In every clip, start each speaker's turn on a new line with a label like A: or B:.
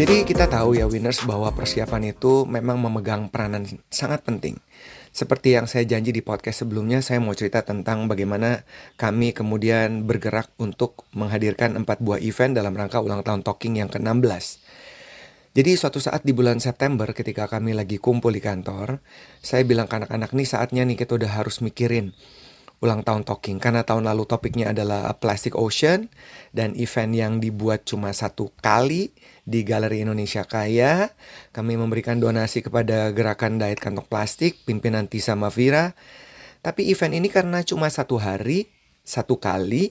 A: Jadi kita tahu ya winners bahwa persiapan itu memang memegang peranan sangat penting. Seperti yang saya janji di podcast sebelumnya, saya mau cerita tentang bagaimana kami kemudian bergerak untuk menghadirkan empat buah event dalam rangka ulang tahun Talking yang ke-16. Jadi suatu saat di bulan September ketika kami lagi kumpul di kantor, saya bilang ke anak-anak nih saatnya nih kita udah harus mikirin ulang tahun Talking karena tahun lalu topiknya adalah Plastic Ocean dan event yang dibuat cuma satu kali di Galeri Indonesia Kaya. Kami memberikan donasi kepada gerakan diet kantong plastik pimpinan Tisa Mafira. Tapi event ini karena cuma satu hari, satu kali,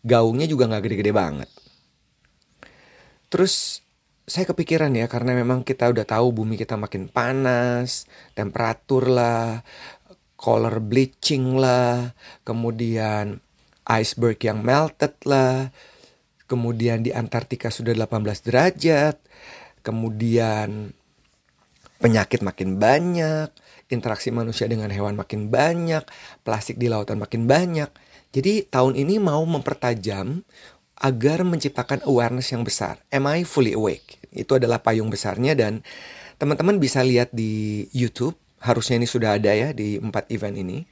A: gaungnya juga nggak gede-gede banget. Terus saya kepikiran ya karena memang kita udah tahu bumi kita makin panas, temperatur lah, color bleaching lah, kemudian iceberg yang melted lah, kemudian di Antartika sudah 18 derajat, kemudian penyakit makin banyak, interaksi manusia dengan hewan makin banyak, plastik di lautan makin banyak. Jadi tahun ini mau mempertajam agar menciptakan awareness yang besar. Am I fully awake? Itu adalah payung besarnya dan teman-teman bisa lihat di YouTube harusnya ini sudah ada ya di empat event ini.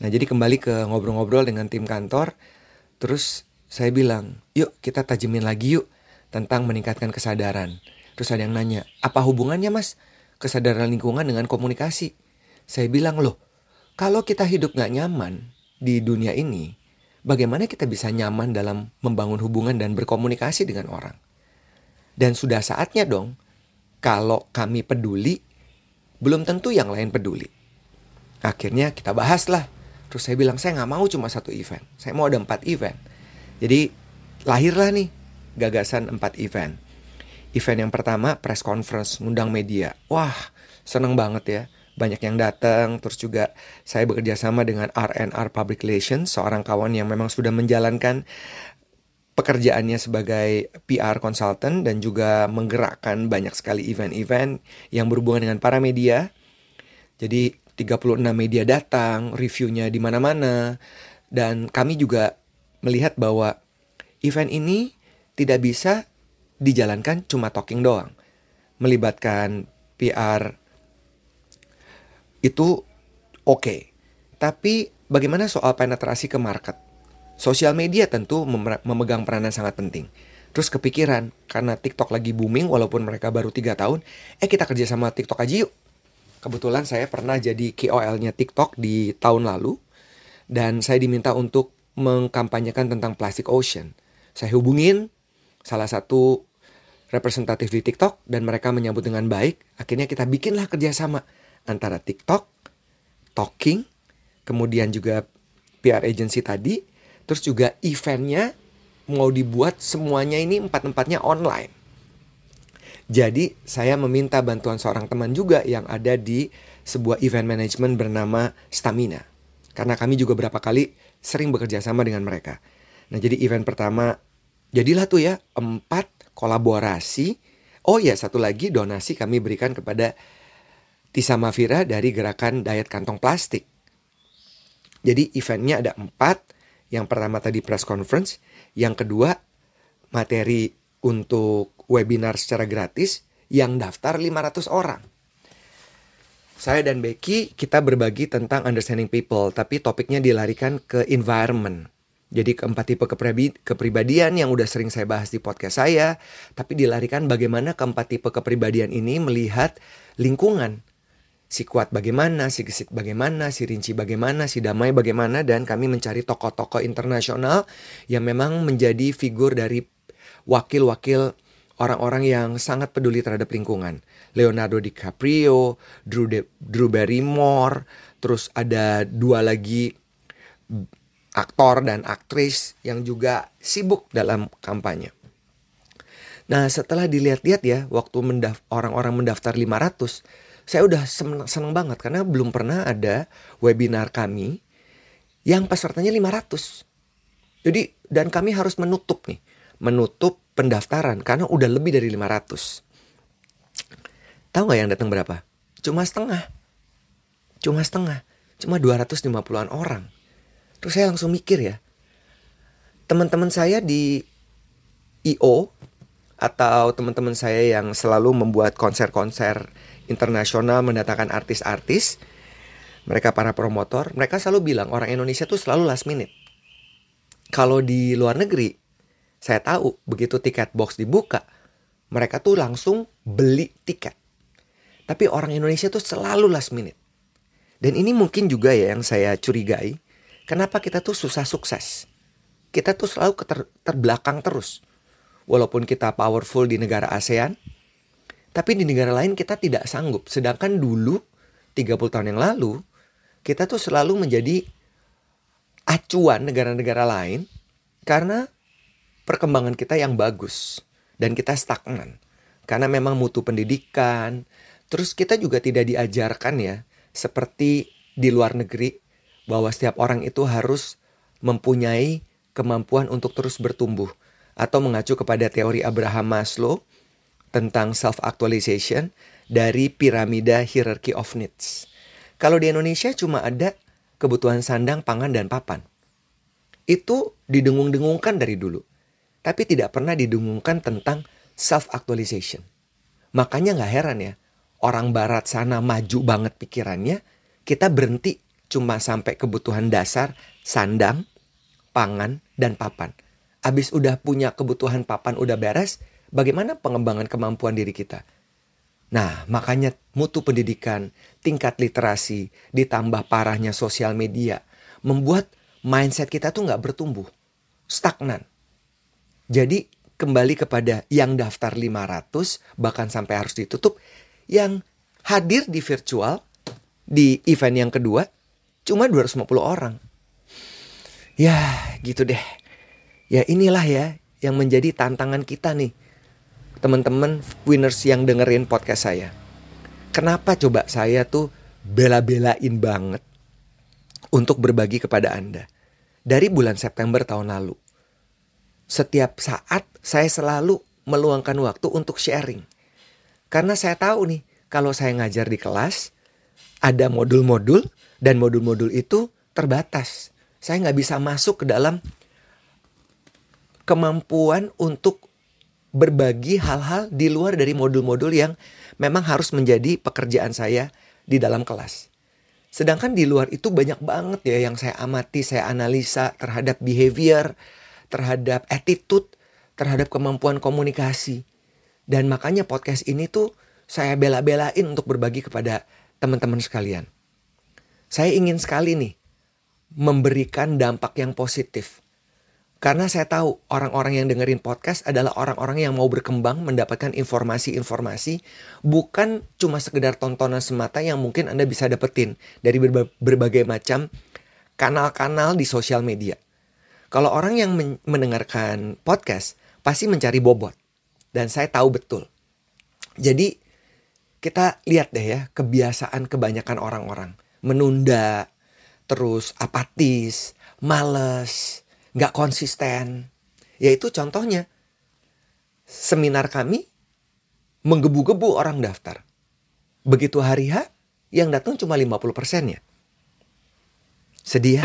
A: Nah jadi kembali ke ngobrol-ngobrol dengan tim kantor, terus saya bilang, yuk kita tajemin lagi yuk tentang meningkatkan kesadaran. Terus ada yang nanya, apa hubungannya mas kesadaran lingkungan dengan komunikasi? Saya bilang loh, kalau kita hidup gak nyaman di dunia ini, bagaimana kita bisa nyaman dalam membangun hubungan dan berkomunikasi dengan orang? Dan sudah saatnya dong, kalau kami peduli belum tentu yang lain peduli. Akhirnya kita bahas lah. Terus saya bilang saya nggak mau cuma satu event, saya mau ada empat event. Jadi lahirlah nih gagasan empat event. Event yang pertama press conference, ngundang media. Wah seneng banget ya banyak yang datang terus juga saya bekerja sama dengan RNR Public Relations seorang kawan yang memang sudah menjalankan pekerjaannya sebagai PR consultant dan juga menggerakkan banyak sekali event-event yang berhubungan dengan para media. Jadi 36 media datang, reviewnya di mana-mana dan kami juga melihat bahwa event ini tidak bisa dijalankan cuma talking doang. Melibatkan PR itu oke. Okay. Tapi bagaimana soal penetrasi ke market? Sosial media tentu memegang peranan sangat penting. Terus kepikiran, karena TikTok lagi booming walaupun mereka baru 3 tahun, eh kita kerja sama TikTok aja yuk. Kebetulan saya pernah jadi KOL-nya TikTok di tahun lalu, dan saya diminta untuk mengkampanyekan tentang Plastic Ocean. Saya hubungin salah satu representatif di TikTok dan mereka menyambut dengan baik. Akhirnya kita bikinlah kerjasama antara TikTok, Talking, kemudian juga PR agency tadi, Terus juga eventnya mau dibuat semuanya ini empat-empatnya online. Jadi saya meminta bantuan seorang teman juga yang ada di sebuah event management bernama Stamina. Karena kami juga berapa kali sering bekerja sama dengan mereka. Nah jadi event pertama, jadilah tuh ya empat kolaborasi. Oh ya satu lagi donasi kami berikan kepada Tisa Mafira dari gerakan diet kantong plastik. Jadi eventnya ada empat, yang pertama tadi press conference, yang kedua materi untuk webinar secara gratis yang daftar 500 orang. Saya dan Becky kita berbagi tentang understanding people, tapi topiknya dilarikan ke environment. Jadi keempat tipe kepribadian yang udah sering saya bahas di podcast saya, tapi dilarikan bagaimana keempat tipe kepribadian ini melihat lingkungan si kuat bagaimana, si gesit bagaimana, si rinci bagaimana, si damai bagaimana dan kami mencari tokoh-tokoh internasional yang memang menjadi figur dari wakil-wakil orang-orang yang sangat peduli terhadap lingkungan. Leonardo DiCaprio, Drew, De Drew Barrymore, terus ada dua lagi aktor dan aktris yang juga sibuk dalam kampanye. Nah setelah dilihat-lihat ya, waktu orang-orang mendaftar 500, saya udah seneng, seneng banget karena belum pernah ada webinar kami yang pesertanya 500. Jadi dan kami harus menutup nih, menutup pendaftaran karena udah lebih dari 500. Tahu nggak yang datang berapa? Cuma setengah. Cuma setengah. Cuma 250-an orang. Terus saya langsung mikir ya. Teman-teman saya di IO atau teman-teman saya yang selalu membuat konser-konser internasional mendatangkan artis-artis, mereka para promotor, mereka selalu bilang orang Indonesia tuh selalu last minute. Kalau di luar negeri, saya tahu begitu tiket box dibuka, mereka tuh langsung beli tiket. Tapi orang Indonesia tuh selalu last minute. Dan ini mungkin juga ya yang saya curigai, kenapa kita tuh susah sukses. Kita tuh selalu ter terbelakang terus walaupun kita powerful di negara ASEAN, tapi di negara lain kita tidak sanggup. Sedangkan dulu, 30 tahun yang lalu, kita tuh selalu menjadi acuan negara-negara lain karena perkembangan kita yang bagus dan kita stagnan. Karena memang mutu pendidikan, terus kita juga tidak diajarkan ya, seperti di luar negeri, bahwa setiap orang itu harus mempunyai kemampuan untuk terus bertumbuh atau mengacu kepada teori Abraham Maslow tentang self-actualization dari piramida hierarchy of needs. Kalau di Indonesia cuma ada kebutuhan sandang, pangan, dan papan. Itu didengung-dengungkan dari dulu. Tapi tidak pernah didengungkan tentang self-actualization. Makanya nggak heran ya, orang barat sana maju banget pikirannya, kita berhenti cuma sampai kebutuhan dasar, sandang, pangan, dan papan Abis udah punya kebutuhan papan udah beres, bagaimana pengembangan kemampuan diri kita? Nah, makanya mutu pendidikan, tingkat literasi, ditambah parahnya sosial media, membuat mindset kita tuh nggak bertumbuh, stagnan. Jadi kembali kepada yang daftar 500, bahkan sampai harus ditutup, yang hadir di virtual, di event yang kedua, cuma 250 orang. Ya, gitu deh. Ya inilah ya yang menjadi tantangan kita nih. Teman-teman winners yang dengerin podcast saya. Kenapa coba saya tuh bela-belain banget untuk berbagi kepada Anda. Dari bulan September tahun lalu. Setiap saat saya selalu meluangkan waktu untuk sharing. Karena saya tahu nih, kalau saya ngajar di kelas, ada modul-modul dan modul-modul itu terbatas. Saya nggak bisa masuk ke dalam kemampuan untuk berbagi hal-hal di luar dari modul-modul yang memang harus menjadi pekerjaan saya di dalam kelas. Sedangkan di luar itu banyak banget ya yang saya amati, saya analisa terhadap behavior, terhadap attitude, terhadap kemampuan komunikasi. Dan makanya podcast ini tuh saya bela-belain untuk berbagi kepada teman-teman sekalian. Saya ingin sekali nih memberikan dampak yang positif karena saya tahu orang-orang yang dengerin podcast adalah orang-orang yang mau berkembang mendapatkan informasi-informasi bukan cuma sekedar tontonan semata yang mungkin Anda bisa dapetin dari berbagai macam kanal-kanal di sosial media. Kalau orang yang men mendengarkan podcast pasti mencari bobot dan saya tahu betul. Jadi kita lihat deh ya kebiasaan kebanyakan orang-orang menunda, terus apatis, males, nggak konsisten. Yaitu contohnya, seminar kami menggebu-gebu orang daftar. Begitu hari H, yang datang cuma 50 persennya. Sedih ya?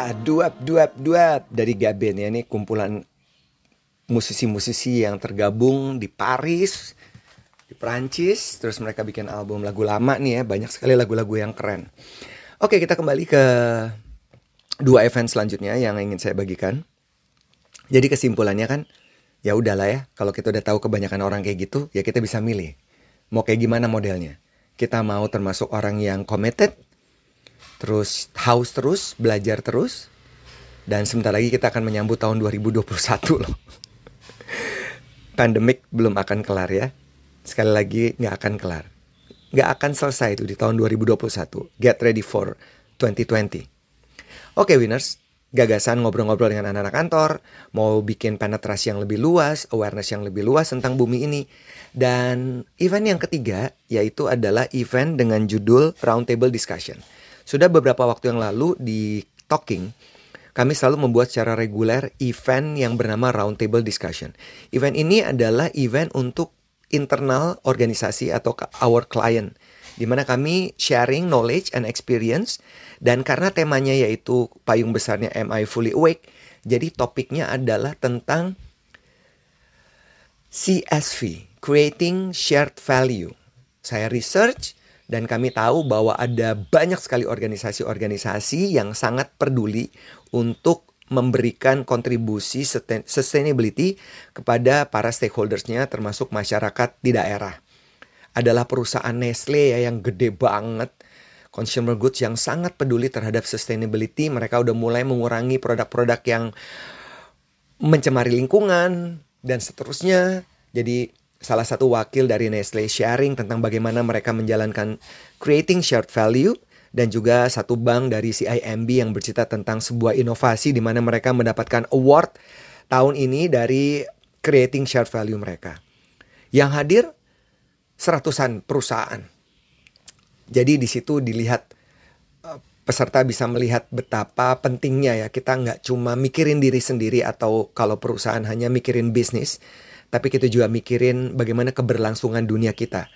A: Wah, duap, duap, duap dari Gaben ya. Ini kumpulan musisi-musisi yang tergabung di Paris, di Prancis. Terus mereka bikin album lagu lama nih ya. Banyak sekali lagu-lagu yang keren. Oke, kita kembali ke dua event selanjutnya yang ingin saya bagikan. Jadi kesimpulannya kan, ya udahlah ya. Kalau kita udah tahu kebanyakan orang kayak gitu, ya kita bisa milih. Mau kayak gimana modelnya. Kita mau termasuk orang yang committed, terus haus terus, belajar terus. Dan sebentar lagi kita akan menyambut tahun 2021 loh. Pandemik belum akan kelar ya. Sekali lagi nggak akan kelar. Nggak akan selesai itu di tahun 2021. Get ready for 2020. Oke winners, gagasan ngobrol-ngobrol dengan anak-anak kantor, mau bikin penetrasi yang lebih luas, awareness yang lebih luas tentang bumi ini. Dan event yang ketiga yaitu adalah event dengan judul Roundtable Discussion. Sudah beberapa waktu yang lalu di Talking, kami selalu membuat secara reguler event yang bernama Roundtable Discussion. Event ini adalah event untuk internal organisasi atau our client di mana kami sharing knowledge and experience dan karena temanya yaitu payung besarnya Am I Fully Awake, jadi topiknya adalah tentang CSV, Creating Shared Value. Saya research dan kami tahu bahwa ada banyak sekali organisasi-organisasi yang sangat peduli untuk memberikan kontribusi sustainability kepada para stakeholdersnya termasuk masyarakat di daerah. Adalah perusahaan Nestle ya yang gede banget consumer goods yang sangat peduli terhadap sustainability. Mereka udah mulai mengurangi produk-produk yang mencemari lingkungan dan seterusnya. Jadi salah satu wakil dari Nestle sharing tentang bagaimana mereka menjalankan creating shared value dan juga satu bank dari CIMB yang bercerita tentang sebuah inovasi di mana mereka mendapatkan award tahun ini dari creating shared value mereka. Yang hadir seratusan perusahaan. Jadi di situ dilihat eh, peserta bisa melihat betapa pentingnya ya kita nggak cuma mikirin diri sendiri atau kalau perusahaan hanya mikirin bisnis, tapi kita juga mikirin bagaimana keberlangsungan dunia kita.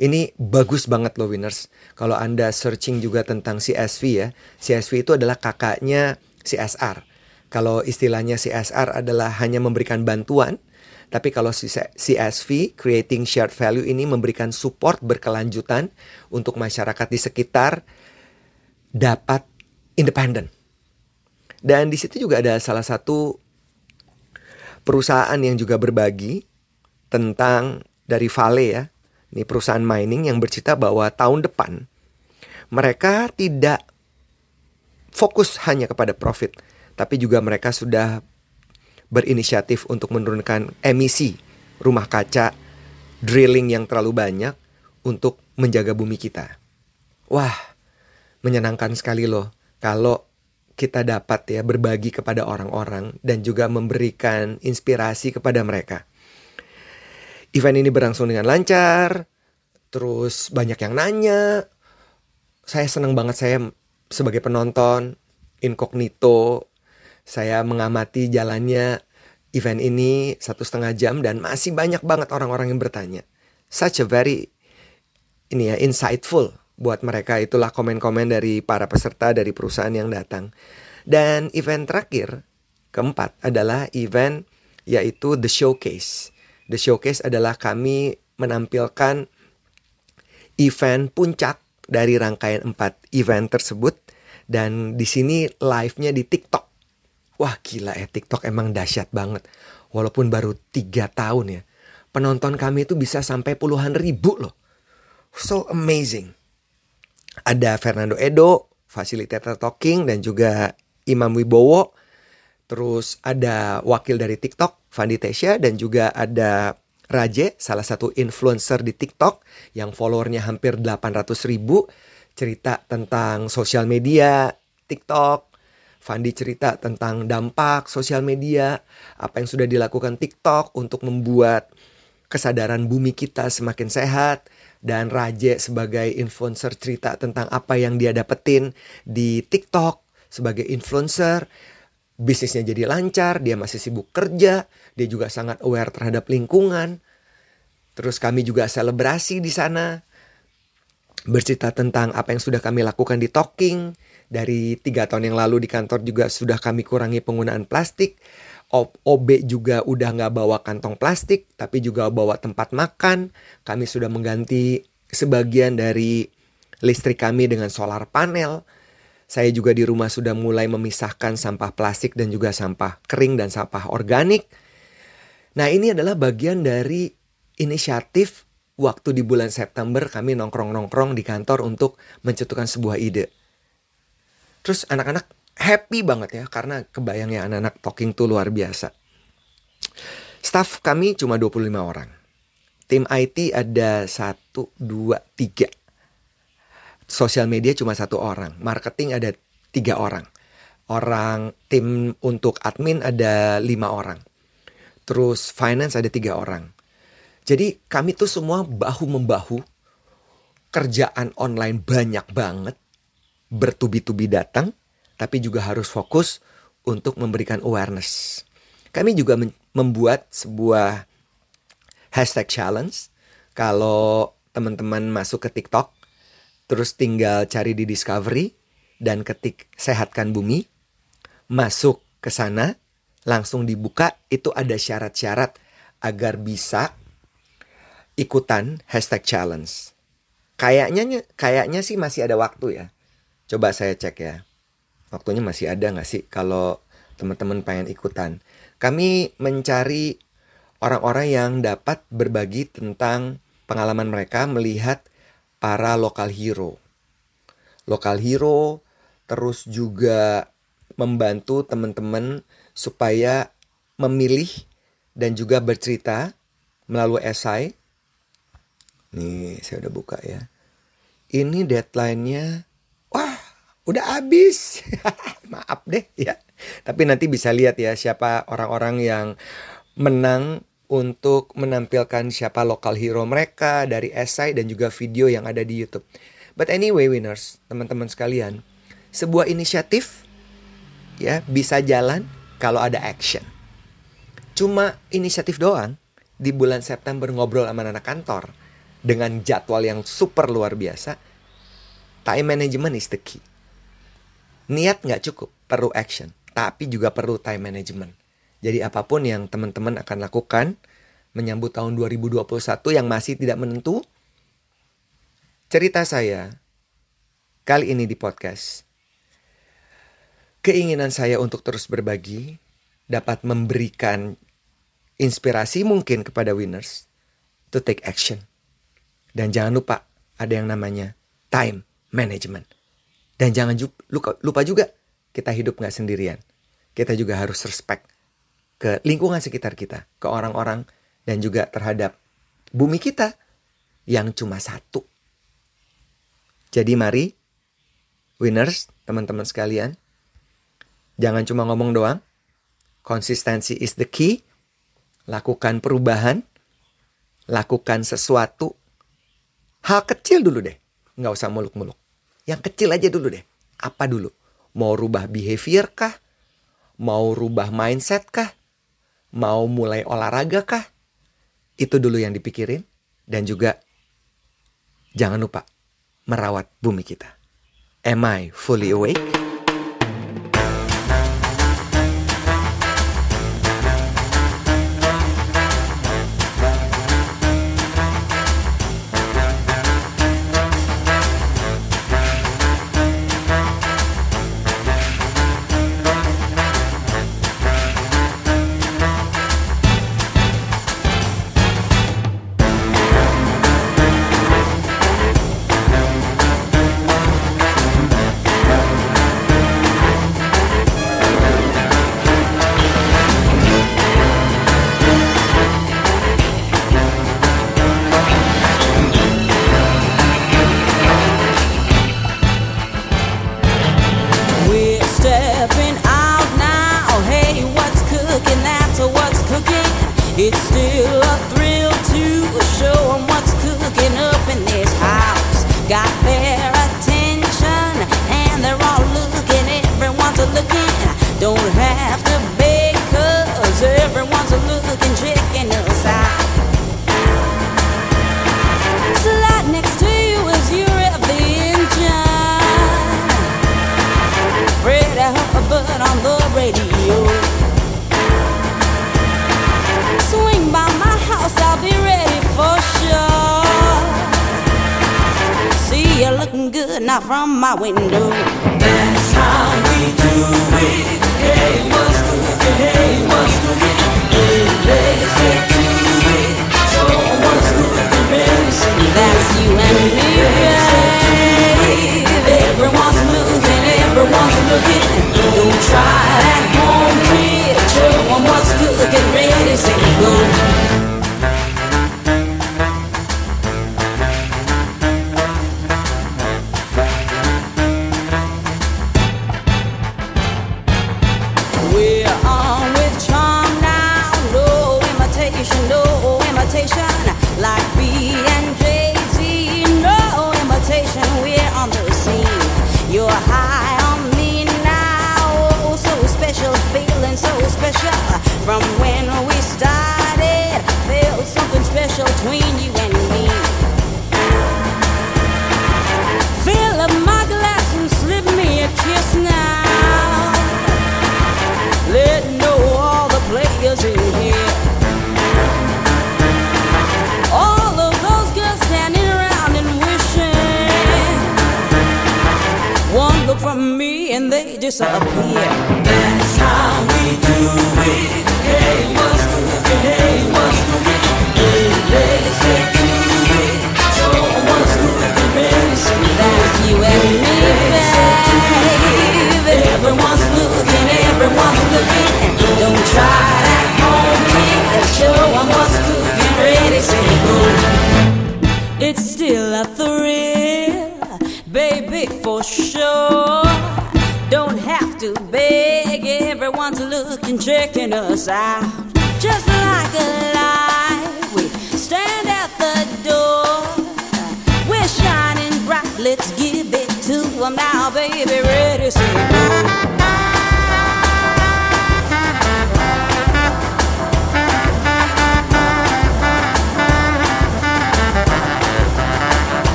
A: Ini bagus banget loh winners. Kalau Anda searching juga tentang CSV ya. CSV itu adalah kakaknya CSR. Kalau istilahnya CSR adalah hanya memberikan bantuan, tapi kalau CSV, Creating Shared Value ini memberikan support berkelanjutan untuk masyarakat di sekitar dapat independen. Dan di situ juga ada salah satu perusahaan yang juga berbagi tentang dari Vale ya. Ini perusahaan mining yang bercerita bahwa tahun depan mereka tidak fokus hanya kepada profit, tapi juga mereka sudah berinisiatif untuk menurunkan emisi rumah kaca, drilling yang terlalu banyak untuk menjaga bumi kita. Wah, menyenangkan sekali loh kalau kita dapat ya berbagi kepada orang-orang dan juga memberikan inspirasi kepada mereka. Event ini berlangsung dengan lancar, terus banyak yang nanya. Saya senang banget saya sebagai penonton incognito, saya mengamati jalannya event ini satu setengah jam dan masih banyak banget orang-orang yang bertanya. Such a very ini ya insightful buat mereka itulah komen-komen dari para peserta dari perusahaan yang datang. Dan event terakhir keempat adalah event yaitu The Showcase. The Showcase adalah kami menampilkan event puncak dari rangkaian empat event tersebut dan di sini live-nya di TikTok. Wah gila ya TikTok emang dahsyat banget. Walaupun baru tiga tahun ya. Penonton kami itu bisa sampai puluhan ribu loh. So amazing ada Fernando Edo, fasilitator talking dan juga Imam Wibowo. Terus ada wakil dari TikTok, Fandi Tesha dan juga ada Raje, salah satu influencer di TikTok yang followernya hampir 800 ribu. Cerita tentang sosial media, TikTok. Fandi cerita tentang dampak sosial media, apa yang sudah dilakukan TikTok untuk membuat kesadaran bumi kita semakin sehat dan Raje sebagai influencer cerita tentang apa yang dia dapetin di TikTok sebagai influencer. Bisnisnya jadi lancar, dia masih sibuk kerja, dia juga sangat aware terhadap lingkungan. Terus kami juga selebrasi di sana. Bercerita tentang apa yang sudah kami lakukan di Talking, Dari tiga tahun yang lalu di kantor juga sudah kami kurangi penggunaan plastik. OB juga udah nggak bawa kantong plastik, tapi juga bawa tempat makan. Kami sudah mengganti sebagian dari listrik kami dengan solar panel. Saya juga di rumah sudah mulai memisahkan sampah plastik dan juga sampah kering dan sampah organik. Nah ini adalah bagian dari inisiatif waktu di bulan September kami nongkrong-nongkrong di kantor untuk mencetuskan sebuah ide. Terus anak-anak happy banget ya karena kebayangnya anak-anak talking tuh luar biasa. Staff kami cuma 25 orang. Tim IT ada 1, 2, 3. Sosial media cuma satu orang. Marketing ada tiga orang. Orang tim untuk admin ada lima orang. Terus finance ada tiga orang. Jadi kami tuh semua bahu-membahu. Kerjaan online banyak banget. Bertubi-tubi datang tapi juga harus fokus untuk memberikan awareness. Kami juga membuat sebuah hashtag challenge. Kalau teman-teman masuk ke TikTok, terus tinggal cari di Discovery dan ketik sehatkan bumi, masuk ke sana, langsung dibuka, itu ada syarat-syarat agar bisa ikutan hashtag challenge. Kayaknya kayaknya sih masih ada waktu ya. Coba saya cek ya waktunya masih ada nggak sih kalau teman-teman pengen ikutan. Kami mencari orang-orang yang dapat berbagi tentang pengalaman mereka melihat para lokal hero. Lokal hero terus juga membantu teman-teman supaya memilih dan juga bercerita melalui esai. Nih, saya udah buka ya. Ini deadline-nya udah habis. Maaf deh ya. Tapi nanti bisa lihat ya siapa orang-orang yang menang untuk menampilkan siapa lokal hero mereka dari esai dan juga video yang ada di YouTube. But anyway winners, teman-teman sekalian, sebuah inisiatif ya bisa jalan kalau ada action. Cuma inisiatif doang di bulan September ngobrol sama anak kantor dengan jadwal yang super luar biasa. Time management is the key niat nggak cukup, perlu action, tapi juga perlu time management. Jadi apa pun yang teman-teman akan lakukan menyambut tahun 2021 yang masih tidak menentu, cerita saya kali ini di podcast. Keinginan saya untuk terus berbagi dapat memberikan inspirasi mungkin kepada winners to take action. Dan jangan lupa ada yang namanya time management. Dan jangan lupa juga kita hidup nggak sendirian. Kita juga harus respect ke lingkungan sekitar kita, ke orang-orang, dan juga terhadap bumi kita yang cuma satu. Jadi mari, winners, teman-teman sekalian, jangan cuma ngomong doang. Konsistensi is the key. Lakukan perubahan. Lakukan sesuatu. Hal kecil dulu deh. Nggak usah muluk-muluk. Yang kecil aja dulu deh. Apa dulu? Mau rubah behavior kah? Mau rubah mindset kah? Mau mulai olahraga kah? Itu dulu yang dipikirin. Dan juga jangan lupa merawat bumi kita. Am I fully awake?
B: I wouldn't do. That's how we do it.